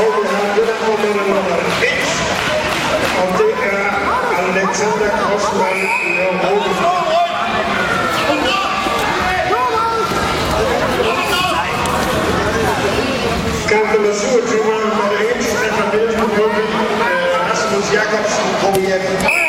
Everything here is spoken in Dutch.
overgaan we dan nummer nummer de Og det er Alexander de Nørhove. Kamp nummer 27, nummer 1, Stefan Wilhelm, Jacobs, Jacobsen, KIF.